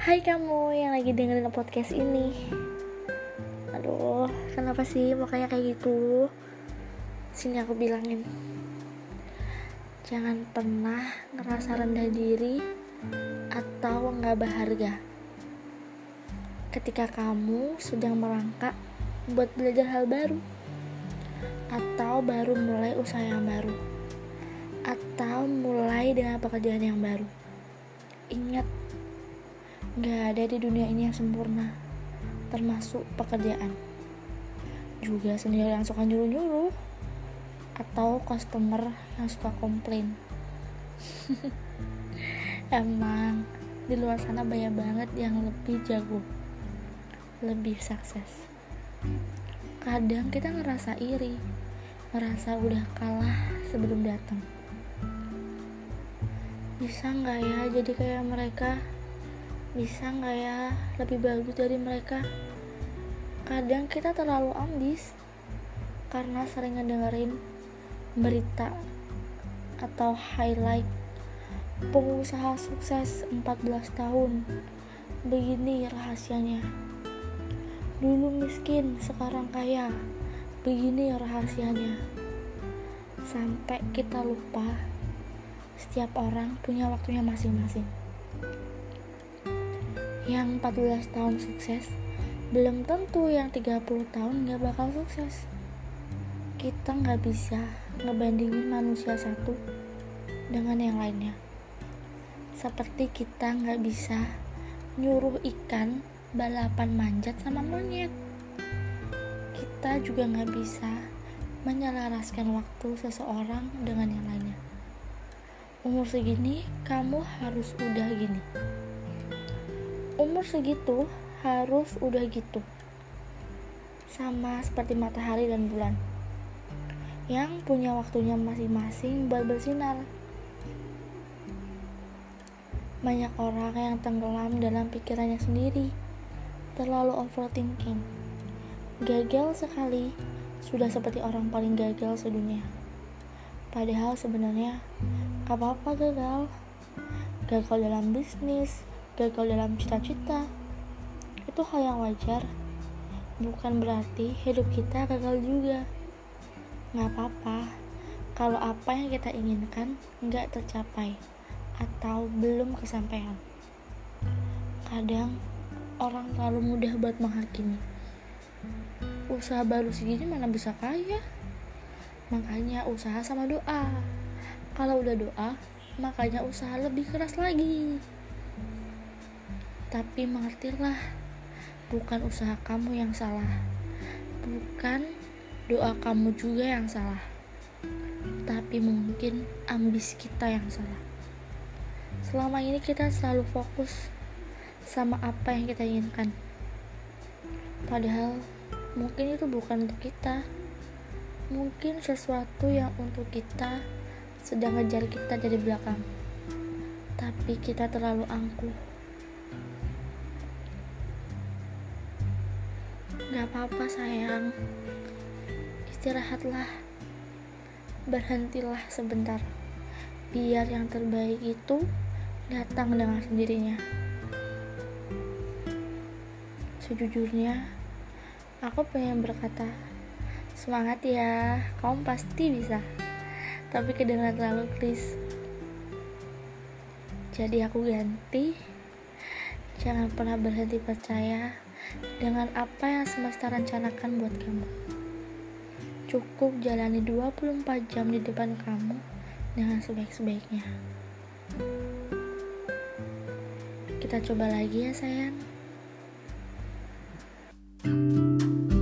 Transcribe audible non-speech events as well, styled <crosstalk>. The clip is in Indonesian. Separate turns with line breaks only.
Hai kamu yang lagi dengerin podcast ini. Aduh, kenapa sih mukanya kayak gitu? Sini aku bilangin. Jangan pernah ngerasa rendah diri Atau nggak berharga Ketika kamu sedang merangkak buat belajar hal baru Atau baru mulai usaha yang baru Atau mulai dengan pekerjaan yang baru. Ingat Gak ada di dunia ini yang sempurna, termasuk pekerjaan. Juga sendiri yang suka nyuruh-nyuruh, atau customer yang suka komplain. <laughs> Emang di luar sana banyak banget yang lebih jago, lebih sukses. Kadang kita ngerasa iri, ngerasa udah kalah sebelum datang. Bisa nggak ya jadi kayak mereka? Bisa nggak ya? Lebih bagus dari mereka. Kadang kita terlalu ambis karena sering ngedengerin berita atau highlight pengusaha sukses 14 tahun. Begini rahasianya. Dulu miskin sekarang kaya. Begini rahasianya. Sampai kita lupa setiap orang punya waktunya masing-masing yang 14 tahun sukses belum tentu yang 30 tahun gak bakal sukses. Kita nggak bisa ngebandingin manusia satu dengan yang lainnya. Seperti kita nggak bisa nyuruh ikan balapan manjat sama monyet. Kita juga nggak bisa menyelaraskan waktu seseorang dengan yang lainnya. Umur segini kamu harus udah gini umur segitu harus udah gitu. Sama seperti matahari dan bulan. Yang punya waktunya masing-masing buat bersinar. Banyak orang yang tenggelam dalam pikirannya sendiri. Terlalu overthinking. Gagal sekali sudah seperti orang paling gagal sedunia. Padahal sebenarnya apa-apa gagal. Gagal dalam bisnis gagal dalam cita-cita. Itu hal yang wajar. Bukan berarti hidup kita gagal juga. Nggak apa-apa. Kalau apa yang kita inginkan nggak tercapai atau belum kesampaian. Kadang orang terlalu mudah buat menghakimi. Usaha baru segini mana bisa kaya? Makanya usaha sama doa. Kalau udah doa makanya usaha lebih keras lagi tapi mengertilah, bukan usaha kamu yang salah, bukan doa kamu juga yang salah, tapi mungkin ambis kita yang salah. Selama ini kita selalu fokus sama apa yang kita inginkan, padahal mungkin itu bukan untuk kita, mungkin sesuatu yang untuk kita sedang ngejar kita dari belakang, tapi kita terlalu angkuh Gak apa-apa sayang. Istirahatlah. Berhentilah sebentar. Biar yang terbaik itu Datang dengan sendirinya. Sejujurnya Aku pengen berkata Semangat ya Kamu pasti bisa. Tapi kedengaran terlalu please Jadi aku ganti. Jangan pernah berhenti percaya dengan apa yang semesta rencanakan buat kamu. Cukup jalani 24 jam di depan kamu dengan sebaik-sebaiknya. Kita coba lagi ya sayang. thank you